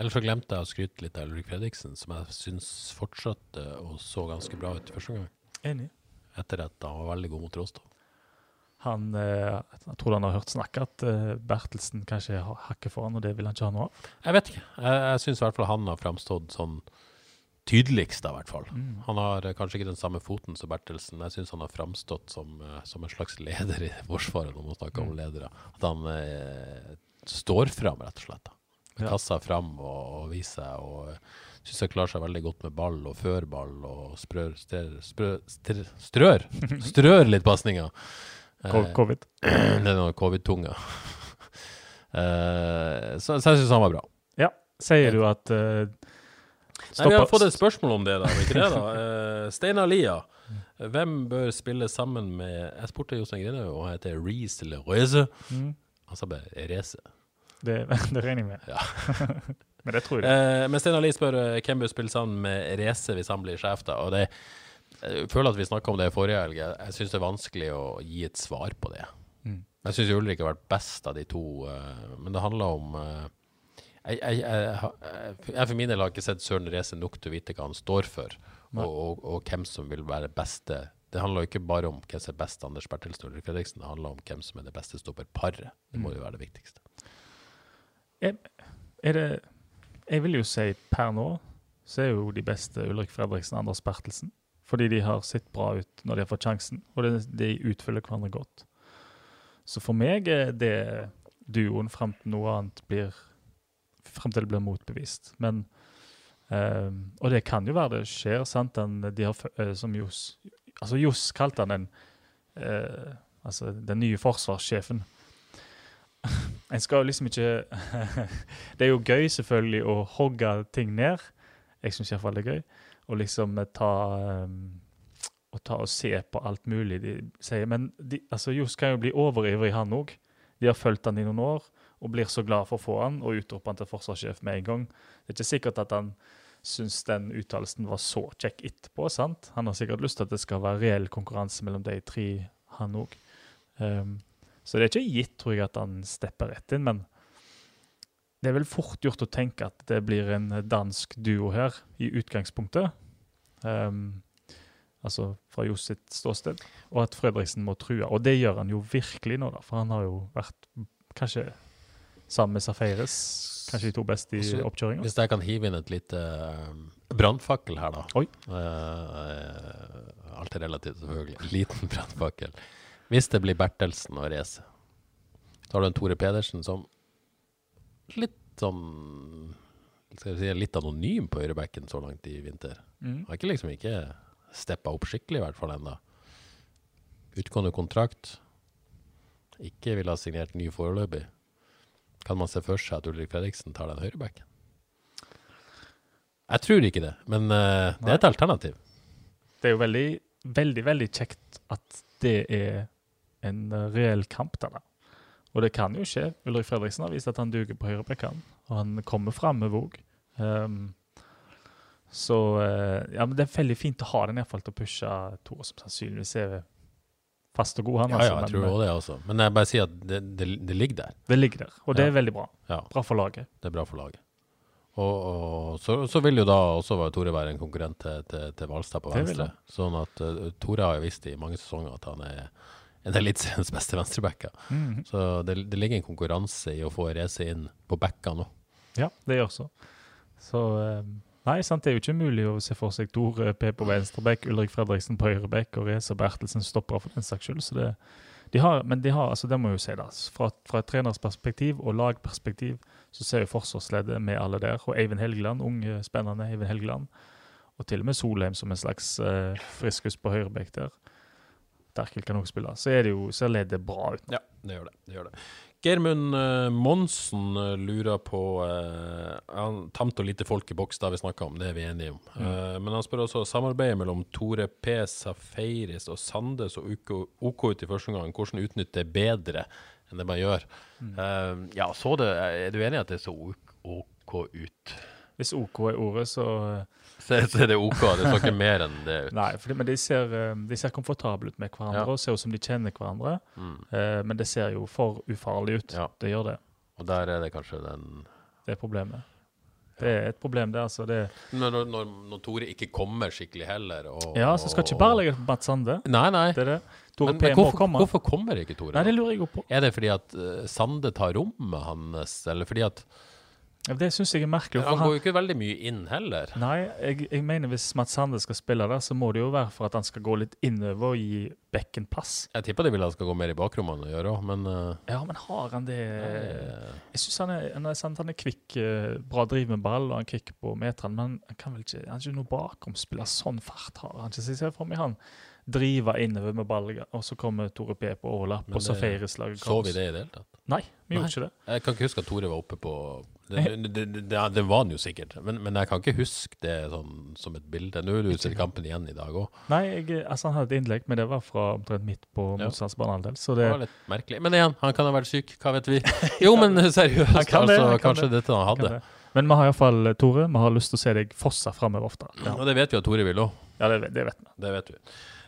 Eller så glemte jeg å skryte litt av Ulrik Fredriksen, som jeg syns fortsatte og så ganske bra ut første gang. Enig. Etter at han var veldig god mot Råstad. Han, eh, jeg tror han har hørt snakke at eh, Bertelsen kanskje hakker for han, og det vil han ikke ha noe av. Jeg vet ikke. Jeg, jeg syns i hvert fall han har framstått sånn tydeligst, i hvert fall. Mm. Han har eh, kanskje ikke den samme foten som Bertelsen. Jeg syns han har framstått som, som, en slags leder i Forsvaret, når man snakker mm. om ledere. At han eh, står fram, rett og slett. Da. Med ja. kassa fram og, og viser og Syns jeg klarer seg veldig godt med ball og før ball og sprør, strør, sprør, strør, strør litt pasninger. Eh, covid. det er noe covid-tunga. Uh, så, så, jeg syns han var bra. Ja. Sier du at uh, Nei, Vi har fått et spørsmål om det, da. Ikke det, da? Uh, Steinar Lia. Hvem bør spille sammen med Jeg spurte Jostein Grine, og han heter Reece eller Røse. Mm. Han sa bare Reze. Det, det regner jeg med. Ja. men det tror jeg. Uh, men Steinar Lie spør hvem bør spille sammen med Reze hvis han blir sjef. da, og det jeg føler at vi snakka om det i forrige helg. Jeg syns det er vanskelig å gi et svar på det. Mm. Jeg syns Ulrik har vært best av de to, uh, men det handler om uh, jeg, jeg, jeg, jeg, for min del har ikke sett Søren Reze nok til å vite hva han står for, og, og, og, hvem som vil være beste. Det handler jo ikke bare om hvem som er best Anders Bertelsen og Ulrik Fredriksen, det handler om hvem som er det beste stopperparet. Det må mm. jo være det viktigste. Er, er det Jeg vil jo si per nå så er jo de beste Ulrik Fredriksen og Anders Bertelsen. Fordi de har sett bra ut når de har fått sjansen, og de utfyller hverandre godt. Så for meg er det duoen frem til noe annet blir Frem til det blir motbevist. Men eh, Og det kan jo være det skjer, sant? Den, de har, eh, som Johs Altså Johs kalte han den eh, Altså den nye forsvarssjefen. En skal jo liksom ikke Det er jo gøy, selvfølgelig, å hogge ting ned. Jeg syns iallfall det er gøy og liksom ta um, og ta og se på alt mulig de sier. Men de, altså, Johs kan jo bli overivrig, han òg. De har fulgt han i noen år og blir så glad for å få han, og utroper han til forsvarssjef med en gang. Det er ikke sikkert at han syns den uttalelsen var så kjekk etterpå. sant? Han har sikkert lyst til at det skal være reell konkurranse mellom de tre, han òg. Um, ehm, så det er ikke gitt, tror jeg, at han stepper rett inn, men det er vel fort gjort å tenke at det blir en dansk duo her, i utgangspunktet. Um, altså fra Johs sitt ståsted. Og at Fredriksen må true. Og det gjør han jo virkelig nå, da, for han har jo vært kanskje sammen med Safaris kanskje de to beste i altså, oppkjøringa. Hvis jeg kan hive inn et lite uh, brannfakkel her, da. Oi. Uh, alt er relativt, selvfølgelig. Liten brannfakkel. Hvis det blir Bertelsen og Race, så har du en Tore Pedersen som litt sånn skal si, litt anonym på høyrebacken så langt i vinter. Mm. Har ikke liksom ikke steppa opp skikkelig, i hvert fall ennå. Utgående kontrakt. Ikke vil ha signert ny foreløpig. Kan man se for seg at Ulrik Fredriksen tar den høyrebacken? Jeg tror ikke det, men uh, det er et alternativ. Det er jo veldig, veldig, veldig kjekt at det er en eh, reell kamp der. da. Og det kan jo skje. Ulrik Fredriksen har vist at han duger på høyrebekken, og han kommer fram med Våg. Um, så eh, ja, men det er veldig fint å ha den iallfall til å pushe Tore, som sannsynligvis er fast og god, han. Ja, altså, ja, jeg men, tror eh, også det også. Men jeg bare sier at det, det, det ligger der. det ligger der, og det Ja. er veldig bra. Ja, Bra for laget. det er bra for laget. Og, og så, så vil jo da også Tore være en konkurrent til, til, til Valstad på venstre. Sånn at uh, Tore har jo visst i mange sesonger at han er en eliteseriens beste venstrebacker. Mhm. Så det, det ligger en konkurranse i å få Reze inn på backene nå. Ja, det gjør så. Så eh, Nei, sant, det er jo ikke mulig å se for seg Tor P på venstreback, Ulrik Fredriksen på høyreback og Reza Bertelsen stopper for den saks skyld. Så det, de har, men de har, altså det må jeg jo si da, fra, fra et treners perspektiv og lagperspektiv så ser jo forsvarsleddet med alle der. Og Eivind Helgeland, unge, spennende Eivind Helgeland. Og til og med Solheim som en slags uh, friskus på høyreback der. Derkel kan også spille. Så det jo, ser leddet bra ut. Ja, det gjør det. det, gjør det. Germund eh, Monsen eh, lurer på uh, han, Tamt og lite folk i boks, det har vi snakka om, det er vi enige om. Eh, men han spør også samarbeidet mellom Tore P, Safaris og Sande så OK, OK ut i første omgang. Hvordan utnytte det bedre enn det man gjør? Eh, ja, så det, Er du enig i at det så OK ut? Hvis OK er ordet, så eh, Så, så er det OK, det så ikke mer enn det ut. Nei, fordi, men de ser, eh, de ser komfortable ut med hverandre Ja. og ser ut som de kjenner hverandre. Mm. Eh, men det ser jo for ufarlig ut. Ja. Det gjør det. Og der er det kanskje den Det er problemet. Det er et problem, det. altså. Det, Når, når, når, Tore ikke kommer skikkelig heller og, ja, så skal ikke bare legge på Mats Sande. Nei, nei. Det er det. Tore Men, men hvorfor, kommer. hvorfor kommer ikke Tore? Nei, det lurer jeg på. Er det fordi at eh, Sande tar rommet hans, eller fordi at Det syns jeg er merkelig. Han går jo ikke veldig mye inn heller. nei, jeg, jeg mener hvis Mats Sande skal spille der, så må det jo være for at han skal gå litt innover og gi bekken pass. Jeg tipper de vil han skal gå mer i bakrommene og gjøre òg, men uh... Ja, men har han det eh, Jeg syns han, han, han er kvikk, eh, bra driv med ball, og han kvikk på meteren, men han kan vel ikke Han er ikke noe bakromspiller. Sånn fart har han ikke. Så jeg ser for meg han drive innover med ball, og så kommer Tore P på overlapp, og så feires laget Så vi det i det hele tatt? Nei, vi gjorde ikke det. Jeg kan ikke huske at Tore var oppe på Det, det, det, det, det var han jo sikkert, men, men jeg kan ikke huske det sånn som et bilde. Nå har du sett kampen igjen i dag òg. Nei, jeg, altså han hadde et innlegg, men det var fra omtrent midt på Ja. motstands Det det, var litt merkelig. Men igjen, han kan ha vært syk, hva vet vi? Jo, men seriøst, Han kan det, altså, kan kanskje det. dette han hadde. det. Men vi har iallfall, Tore, vi har lyst til å se deg fosse framover ofte. Ja, Og det vet vi at Tore vil òg. ja det, det vet vi. Det vet vi.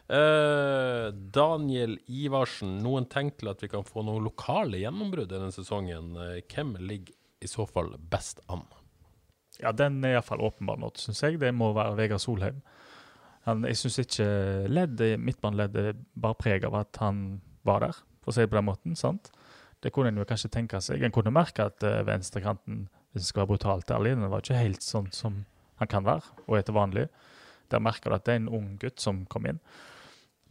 Uh, Daniel Ivarsen, noen tegn til at vi kan få noen lokale gjennombrudd denne sesongen. Uh, hvem ligger i så fall best an? Ja, den er iallfall åpenbar nå, syns jeg. Det må være Vegard Solheim. Han, jeg syns ikke leddet, midtbaneleddet bar preg av at han var der, for å si det på den måten. sant? Det kunne en jo kanskje tenke seg. En kunne merke at uh, venstrekanten, hvis en skal være brutalt ærlig, den var ikke helt sånn som han kan være, og er til vanlig. Der merker du at det er en ung gutt som kom inn.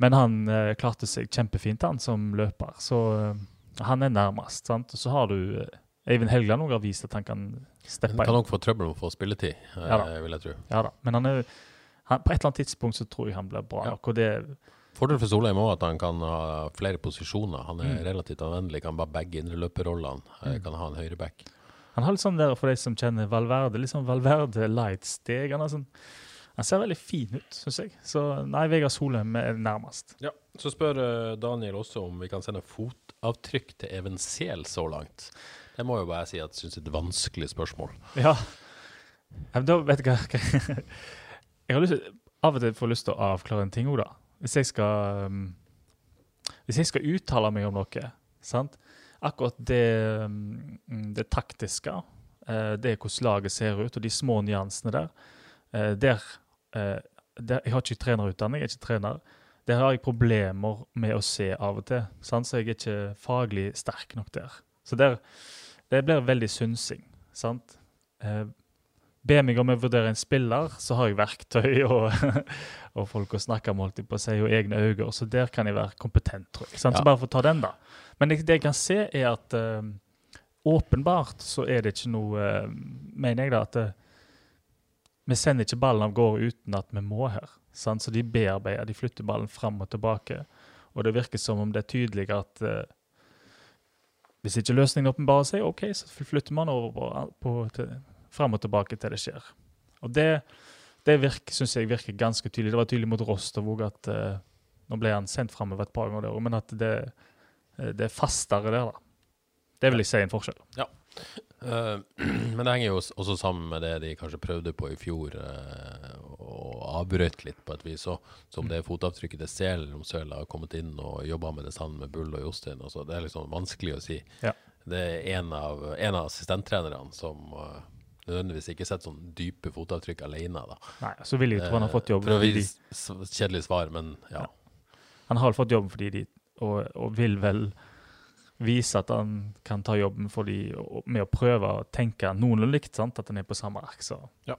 Men han eh, klarte seg kjempefint, han som løper. Så eh, han er nærmest. sant? Og så har du eh, Eivind Helgeland har vist at han kan steppe Han kan nok få trøbbel med å få spilletid, eh, Ja da. vil jeg tro. Ja da, men han er, han, på et eller annet tidspunkt så tror jeg han blir bra Ja. nok. Og det, Fordelen for Solheim er at han kan ha flere posisjoner. Han er Mm. relativt anvendelig, kan bare bagge indreløperrollene. mm. Kan ha en høyreback. han har litt sånn der, for de som kjenner Valverde, litt sånn Valverde light-steg. Han, sånn, han ser veldig fin ut, syns jeg. Så nei, Vegard Solheim er nærmest. Ja, Så spør eh, Daniel også om vi kan sende fotavtrykk til Even Sehl så langt. Det må jo bare si at jeg syns er et vanskelig spørsmål. Ja. men da vet jeg hva Jeg har lyst av og til får lyst til å avklare en ting òg, da. Hvis jeg skal um, Hvis jeg skal uttale meg om noe, sant? akkurat det, um, det taktiske, uh, det hvordan laget ser ut, og de små nyansene der, uh, der, uh, der Jeg har ikke trenerutdanning, jeg er ikke trener. Der har jeg problemer med å se av og til, sant? så jeg er ikke faglig sterk nok der. Så der, det blir veldig synsing. sant? Eh, Be meg om å vurdere en spiller, så har jeg verktøy og, og folk å snakke med, holdt jeg på å si, og egne øyne. Så der kan jeg være kompetent, tror jeg. Sant? Ja. Så bare for å ta den, da. Men det, det jeg kan se, er at eh, åpenbart så er det ikke noe eh, Mener jeg da at eh, vi sender ikke ballen av gårde uten at vi må her. Sant? Så de bearbeider, de flytter ballen fram og tilbake. Og det virker som om det er tydelig at eh, hvis ikke løsningen åpenbarer seg, OK, så flytter man over på, på til, frem og tilbake til det skjer. Og det, det syns jeg virker ganske tydelig. Det var tydelig mot Rostov òg at uh, Nå ble han sendt framover et par ganger, der, men at det, eh, det er fastere der, da. Det vil jeg si er en forskjell. Eh, men det henger jo også sammen med det de kanskje prøvde på i fjor, eh, og avbrøt litt på et vis. Så, som det fotavtrykket til selen, om søla har kommet inn og jobba med det sammen med Bull og Jostein. Altså, det er liksom vanskelig å si. Ja. Det er en av, en av assistenttrenerne som uh, nødvendigvis ikke setter sånn dype fotavtrykk alene. Da. Nei, Så vil jeg tro han har fått jobb. Fordi kjedelig svar, men ja. Han har fått jobb fordi de og, og vil vel vise at han kan ta jobben for de med å prøve å tenke noenlunde likt. sant? At han er på samme ark. Ja,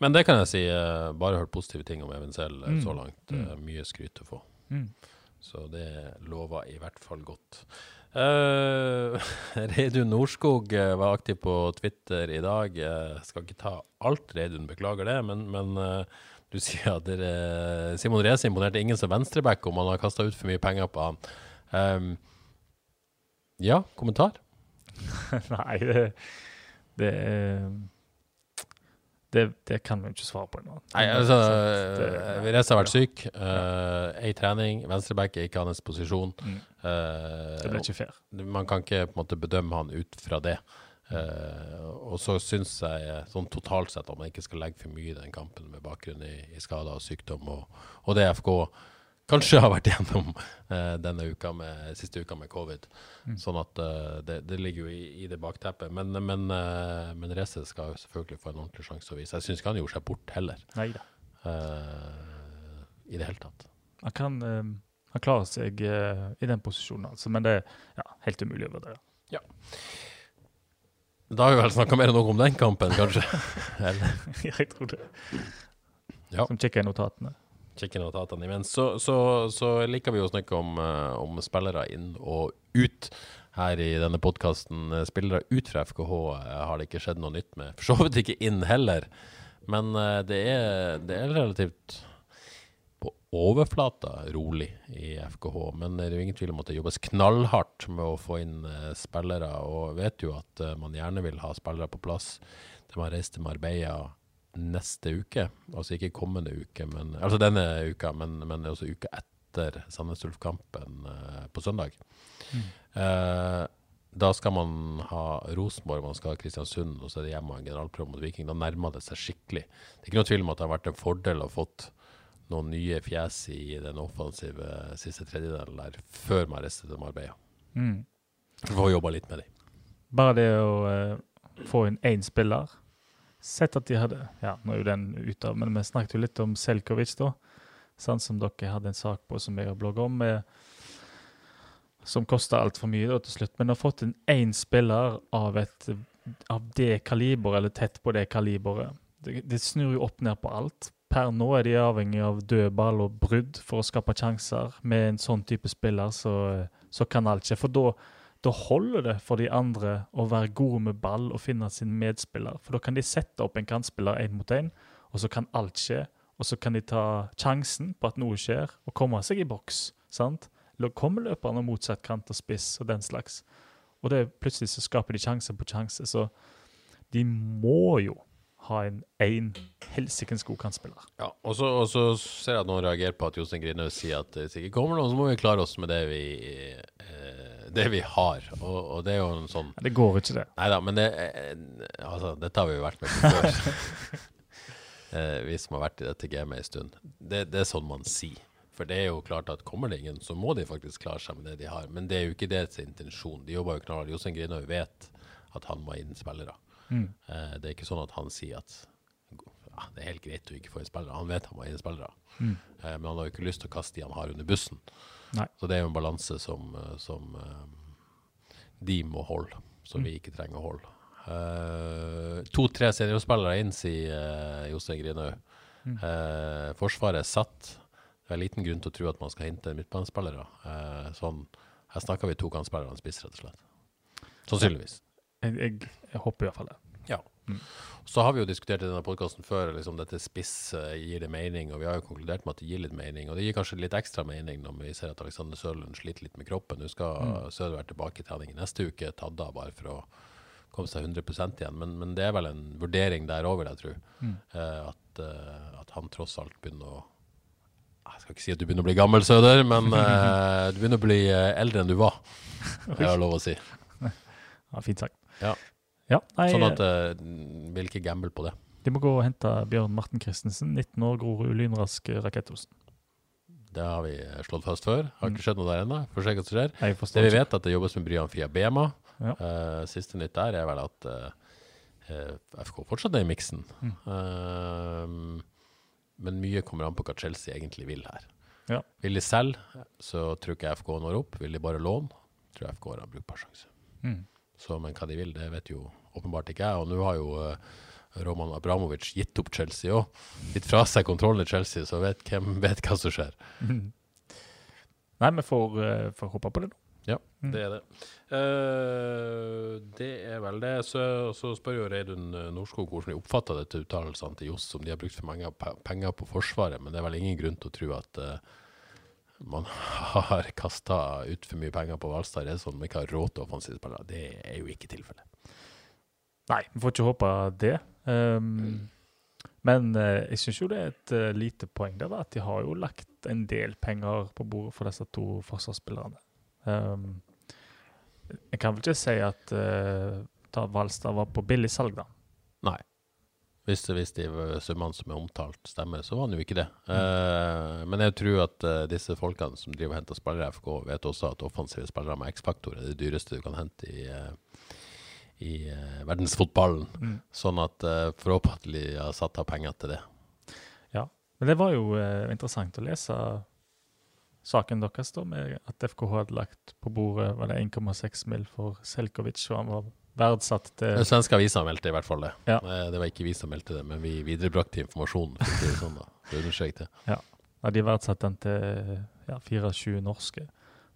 Men det kan jeg si. eh, bare hørt positive ting om Even Sel eh, Mm. så langt. Mm. Eh, mye skryt å få. mm. Så det lover i hvert fall godt. Uh, Reidun Norskog var aktiv på Twitter i dag. Uh, skal ikke ta alt, Reidun, beklager det. Men, men uh, du sier at dere, Simon Reze imponerte ingen som venstreback om han har kasta ut for mye penger på han. Um, ja, kommentar? Nei, det det, det det kan vi ikke svare på ennå. Nei, altså Reza har vært syk. Uh, Ei trening. Venstreback er ikke hans posisjon. Mm. Uh, Det ble ikke fair. man kan ikke på en måte bedømme han ut fra det. Uh, og så syns jeg eh, sånn totalt sett at man ikke skal legge for mye i den kampen med bakgrunn i, i skader og sykdom, og, og det FK kanskje har vært gjennom eh, denne uka med, siste uka med covid. Mm. Sånn at eh, det, det ligger jo i, i det bakteppet. Men, men, uh, men Reze skal jo selvfølgelig få en ordentlig sjanse å vise. Jeg syns ikke han gjorde seg bort heller, Nei da. eh, i det hele tatt. Han kan eh, han klarer seg eh, i den posisjonen, altså. Men det er ja, helt umulig å vurdere. Da har vi vel snakka mer enn noe om den kampen, kanskje? Eller? jeg tror det. Ja. Som kikker i notatene. Kikke notatene imens. Så, så, så liker vi å snakke om, eh, om spillere inn og ut her i denne podkasten. Spillere ut fra FKH eh, har det ikke skjedd noe nytt med. For så vidt ikke inn heller. Men eh, det, er, det er relativt på overflata rolig i FKH. Men det er jo ingen tvil om at det jobbes knallhardt med å få inn spillere, og vet jo at man gjerne vil ha spillere på plass. De har reist til Marbella neste uke, altså ikke kommende uke, men, altså denne uka, men, men også uka etter Sandnes Ulf-kampen eh, på søndag. Eh, da skal man ha Rosenborg, man skal ha Kristiansund, og så er det hjemme og en generalprøve mot Viking. Da nærmer det seg skikkelig. Det er ikke noe tvil om at det har vært en fordel å ha fått noen nye fjes i den offensive siste tredjedelen der, før man reiste til Marbella. Mm. For å jobbe litt med dem. Bare det å uh, få inn én spiller Sett at de hadde Ja, nå er jo den ute, av, men vi snakket jo litt om Selkovic, da. Sånn som dere hadde en sak på som jeg har blogga om, med, som kosta altfor mye da, til slutt. Men å ha fått inn én spiller av, et, av det kaliberet, eller tett på det kaliberet, det, det snur jo opp ned på alt. Per nå er de avhengig av dødball og brudd for å skape sjanser. Med en sånn type spiller så, så kan alt skje. For da da holder det for de andre å være gode med ball og finne sin medspiller. For da kan de sette opp en kantspiller én mot én, og så kan alt skje. Og så kan de ta sjansen på at noe skjer, og komme seg i boks. sant? Kommer løperne motsatt kant og spiss og den slags. Og det plutselig så skaper de sjanse på sjanse. Så de må jo ha en én helsikens god kantspiller. Ja, og så, og så ser jeg at noen reagerer på at Jostein Grinhaug sier at hvis ikke kommer noen, så må vi klare oss med det vi, eh, det vi har. Og, og det er jo en sånn Det går ikke, det. Nei da, men det, eh, altså, dette har vi jo vært med på før. eh, vi som har vært i dette gamet en stund. Det, det er sånn man sier. For det er jo klart at kommer det ingen, så må de faktisk klare seg med det de har. Men det er jo ikke deres intensjon. De jobber jo knallhardt. Jostein Grinhaug vet at han må inn spillere. Mm. Eh, det er ikke sånn at han sier at ja, det er helt greit å ikke få inn spillere. Han vet han må ha inn spillere. Mm. Eh, men han har jo ikke lyst til å kaste de han har under bussen. Nei. Så det er jo en balanse som, eh, som eh, de må holde, som Mm. vi ikke trenger å holde. Eh, To-tre seniorspillere inn, sier Jostein Grinhaug. Mm. Forsvaret er satt. Det er liten grunn til å tro at man skal hente midtbanespillere. Sånn, her snakker vi to kantspillere og en spiss, rett og slett. Sannsynligvis. Jeg, jeg, jeg håper i hvert fall det. Ja. Mm. Så har vi jo diskutert i denne podkasten før liksom dette spiss gir det mening, og vi har jo konkludert med at det gir litt mening. Og det gir kanskje litt ekstra mening når vi ser at Alexander Sørlund sliter litt med kroppen. Nå skal Mm. Søder være tilbake i trening neste uke, tatt av bare for å komme seg 100% igjen. Men, men, det er vel en vurdering der òg, vil jeg tro. Mm. Uh, at, uh, at, han tross alt begynner å Jeg skal ikke si at du begynner å bli gammel, Søder, men uh, du begynner å bli eldre enn du var. Det har lov å si. Ja, fint sagt. Ja. Ja nei, sånn at uh, vil ikke gamble på det. De må gå og hente Bjørn Marten Christensen, 19 år, Grorud, lynrask rakettosen. Det har vi slått fast før. Har ikke mm. skjedd noe der ennå. Får se hva som skjer. Det vi vet, at det jobbes med Bryan Fia Bema. Ja. Uh, siste nytt der er vel at uh, eh, FK fortsatt er i miksen. Mm. Men mye kommer an på hva Chelsea egentlig vil her. Ja. Vil de selge, så tror ikke FK når opp. Vil de bare låne, tror jeg FK har en brukbar sjanse. Mm. Så, men hva de vil, det vet jo åpenbart ikke jeg. Og nå har jo Roman Abramovic gitt opp Chelsea òg. Gitt fra seg kontrollen i Chelsea, så vet hvem vet hva som skjer. Mm. Nei, vi får, uh, får håpe på det, da. Ja, mm. det er det. Uh, det er vel det. Så, så spør jo Reidun eh, Norskog hvordan de oppfatter dette uttalelsene til Johs, om de har brukt for mange penger på Forsvaret. Men det er vel ingen grunn til å tro at uh, man har kasta ut for mye penger på Hvalstad. Det er sånn man ikke har råd til offensive spillere. Det er jo ikke tilfellet. Nei, vi får ikke håpe det. Um, men uh, jeg syns jo det er et uh, lite poeng der, at de har jo lagt en del penger på bordet for disse to forsvarsspillerne. Um, jeg kan vel ikke si at uh, Valstad var på billigsalg, da. Nei. Hvis, hvis de summene som er omtalt, stemmer, så var han jo ikke det. Mm. Uh, men jeg tror at uh, disse folkene som driver og henter spillere i FK, vet også at offensive spillere med X-faktor er det dyreste du kan hente i, uh, i verdensfotballen. Mm. Sånn at forhåpentlig har satt av penger til det. Ja, men det var jo interessant å lese saken deres da, med at FKH hadde lagt på bordet var det 1,6 mill. for Selkovic, og han var verdsatt til Den svenske avisa meldte i hvert fall det. Ja. Det var ikke vi som meldte det, men vi viderebrakte informasjonen. For det sånn da, det. Ja. ja, de verdsatte den til ja, 24 norske,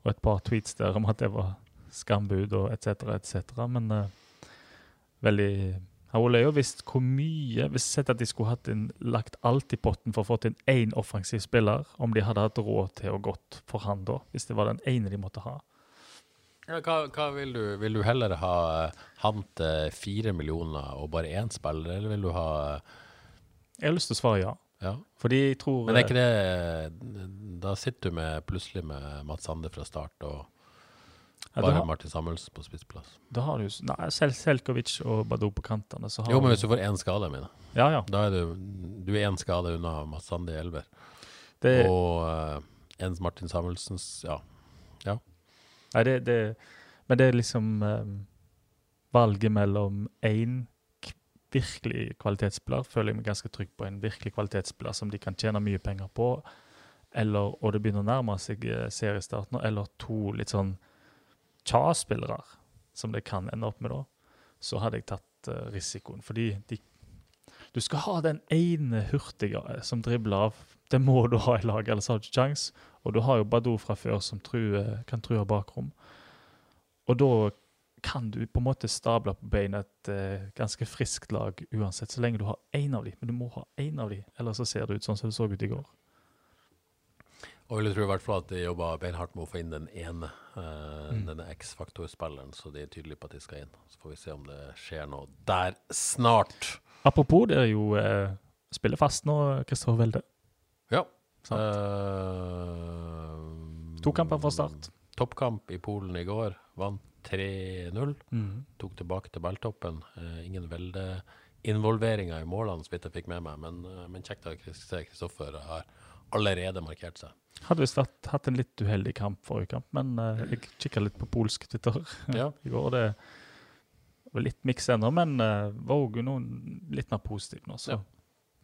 og et par tweets der om at det var skambud og etc., etc., men uh, veldig Ole har jo visst hvor mye Hvis sett at de skulle hatt inn, lagt alt i potten for å få til én offensiv spiller, om de hadde hatt råd til å gått for han da, hvis det var den ene de måtte ha. Ja, hva, hva vil, du, vil, du, heller ha han til fire millioner og bare én spiller, eller vil du ha Jeg har lyst til å svare ja. ja. Fordi jeg tror Men er ikke det Da sitter du med, plutselig med Mats Sande fra start og ja, Bare har, Martin Samuelsen på spissplass. Da har du nei, Sel Selkovic og Badou på kantene. jo, men hvis du får én skade, mine, ja, ja. da er du, du er én skade unna i Elver. Det, og uh, en Martin Samuelsens Ja. ja. Nei, det, det, Men det er liksom um, valget mellom én virkelig kvalitetsspiller, føler jeg meg ganske trygg på. En virkelig kvalitetsspiller som de kan tjene mye penger på, eller, og det begynner å nærme seg seriestart seriestarten, eller to litt sånn Cha-spillere, som det kan ende opp med da, så hadde jeg tatt uh, risikoen. Fordi de, du skal ha den ene hurtige eh, som dribler av. Det må du ha i laget, ellers har du ikke kjangs. Og du har jo Badou fra før som true, kan true bakrom. Og da kan du på en måte stable på beina et uh, ganske friskt lag uansett, så lenge du har én av dem. Men du må ha én av dem, ellers så ser det ut sånn som det så ut i går. Og jeg vil tro i hvert fall at de jobber beinhardt med å få inn den ene, uh, mm. denne X-faktor-spilleren, så de er tydelige på at de skal inn. Så får vi se om det skjer noe der snart. Apropos, det er jo eh, spiller fast nå, Kristoffer Welde. Ja. Uh, to kamper fra start. Toppkamp i Polen i går. Vant 3-0. Mm. Tok tilbake til balltoppen. Uh, ingen Welde-involveringer i målene, så vidt jeg fikk med meg, men, men kjekt at Kristoffer har allerede markert seg. Hadde visst hatt en litt uheldig kamp forrige kamp, men uh, jeg kikka litt på polsk Twitter ja. i går. Det var litt miks ennå, men uh, var òg litt mer positiv nå. Så ja.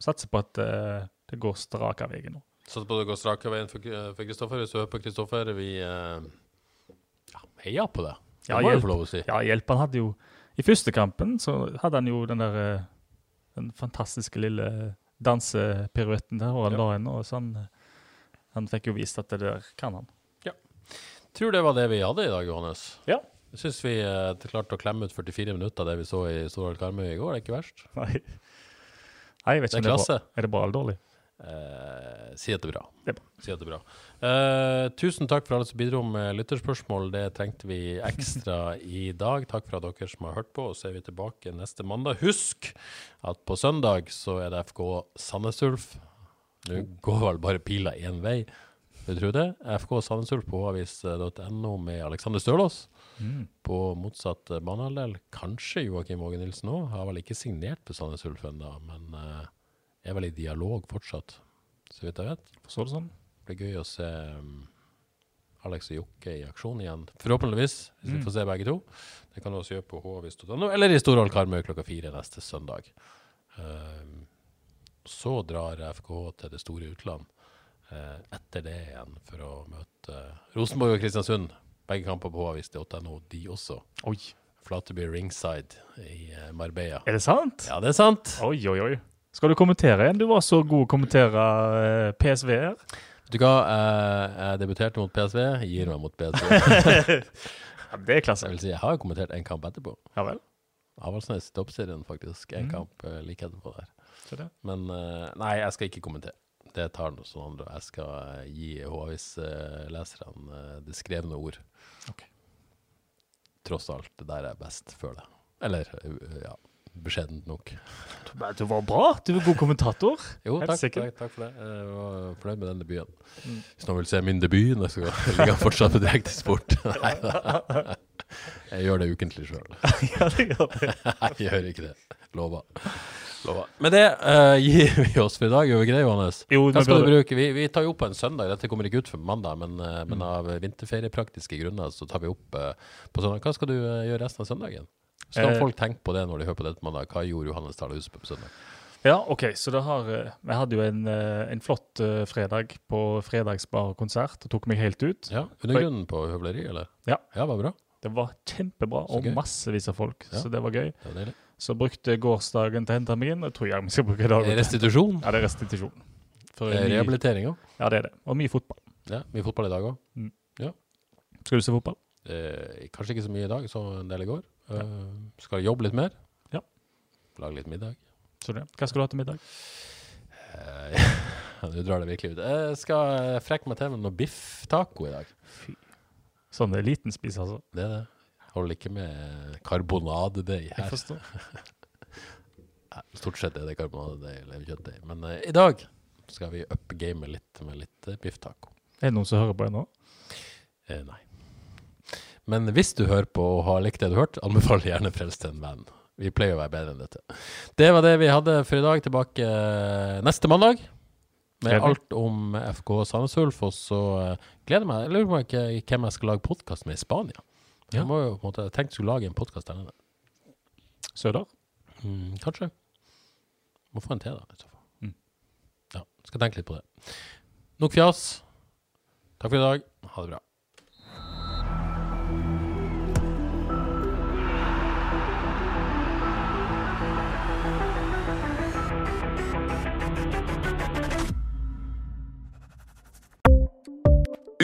satser på at uh, det går straka veien nå. Satser på at det går straka veien for Kristoffer. Hvis du hører på Kristoffer, vi uh, ja, heier på det. Det ja, hjelp, si. Ja, hjelp. Han hadde jo I første kampen så hadde han jo den der den fantastiske lille dansepiruetten der, og han ja. la inn, og sånn han fikk jo vist at det der kan han. Ja. Tror det var det vi hadde i dag, Johannes. Ja. Jeg syns vi uh, klarte å klemme ut 44 minutter av det vi så i Storhall Karmøy i går. Det er ikke verst. Nei. Nei, jeg vet ikke det er, om det er, bra, er det bra eller dårlig. eh, si at det er bra. Bra. Si at det er bra. Eh, tusen takk for alle som bidro med lytterspørsmål. Det trengte vi ekstra i dag. Takk for at dere som har hørt på. Og så er vi tilbake neste mandag. Husk at på søndag så er det FK Sandnes Ulf. Nå går vel bare pila én vei. Du tror det? FK Sandnes Ulf på avis.no med Alexander Stølås på motsatt eh, banehalvdel. Kanskje Joakim Åge Nilsen òg. Har vel ikke signert på Sandnes Ulf ennå, men uh, er vel i dialog fortsatt, så vidt jeg vet. Så det sånn? Det blir gøy å se um, Alex og Jokke i aksjon igjen. Forhåpentligvis, hvis vi får se begge to. Det kan du også gjøre på havis.no, eller i Storhall Karmøy klokka fire neste søndag. Um, så drar FK til det store utland eh, etter det igjen for å møte Rosenborg og Kristiansund. Begge kamper på havis.no, de også. Oi. Flateby ringside i eh, Marbella. Er det sant? Ja, det er sant. Oi, oi, oi. Skal du kommentere igjen? Du var så god å kommentere eh, PSV her. Vet du hva, eh, jeg debuterte mot PSV, gir meg mot PSV. Ja, det er klasse. Jeg vil si, jeg har kommentert en kamp etterpå. Ja vel. Avaldsnes toppserien, faktisk. En kamp uh, like etterpå der. Så det. Men nei, jeg skal ikke kommentere. Det tar noe sånn andre. Jeg skal eh, gi HAVIS-leserne uh, det skrevne ord. Okay. Tross alt, det der er best, føler jeg. Eller, uh, ja, beskjedent nok. Du var bra. Du var god kommentator. Jo, takk, takk, takk for det. Jeg var fornøyd med den debuten. Mm. Hvis noen vil se min debut, så ligger jeg fortsatt på direktesport. Nei da. Jeg gjør det ukentlig sjøl. ja. Jeg gjør ikke det. Lover. Lover. Med det uh, gir vi oss for i dag. Gjør vi ikke det, Johannes? Jo, Hva skal du bruke? Vi, vi tar jo opp på en søndag. Dette kommer ikke ut før mandag, men, uh, Mm. men av vinterferiepraktiske grunner så tar vi opp uh, på søndag. Hva skal du gjøre resten av søndagen? Skal Eh. folk tenke på det når de hører på dette mandag? Hva gjorde Johannes Dale Husebø på søndag? Ja, OK. Så det har Vi Jeg hadde jo en, en flott fredag på fredagsbarkonsert og tok meg helt ut. Ja, Undergrunnen på høvleri, eller? Ja. Ja, var bra. Det var kjempebra, og massevis av folk. Ja. Så det var gøy. Det var deilig. Så brukte gårsdagen til å hente meg inn. Jeg tror jeg vi skal bruke i dag. også. Restitusjon. Ja, det er restitusjon. Eh, mye- Rehabilitering òg. Ja, det er det. Og mye fotball. Ja, mye fotball i dag òg. Skal du se fotball? Eh, kanskje ikke så mye i dag, så en del i går. Eh, skal jobbe litt mer. Ja. Lage litt middag. Så det. Hva skal du ha til middag? Eh, Nå drar det virkelig ut. Jeg skal frekke meg til med noe biff-taco i dag. Fy. Sånn det er liten spis, altså. Det er det. Holder ikke med karbonadedeig Jeg her. forstår. Stort sett er det karbonadedeig eller kjøttdeig. Men uh, i dag skal vi up gamet litt med litt uh, biff-taco. Er det noen som hører på ennå? Eh, nei. Men hvis du hører på og har likt det du har hørt, anbefaler gjerne Frels til en venn. Vi pleier å være bedre enn dette. Det var det vi hadde for i dag. Tilbake eh, neste mandag med alt om FK Sandnes Ulf. Og så gleder jeg meg. Jeg lurer på hvem jeg skal lage podkast med i Spania. Ja. Jeg må jo på en måte jeg tenkte jeg skulle lage en podkast der nede. Søder? Mm, kanskje. Må få en til, da. I så fall. Mm. Ja, skal tenke litt på det. Nok fjas. Takk for i dag. Ha det bra.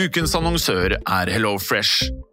Ukens annonsør er HelloFresh.